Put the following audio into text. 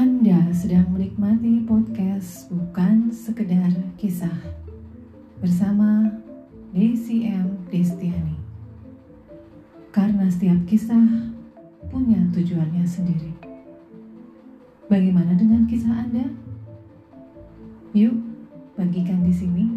Anda sedang menikmati podcast Bukan Sekedar Kisah bersama DCM Destiani. Karena setiap kisah punya tujuannya sendiri. Bagaimana dengan kisah Anda? Yuk, bagikan di sini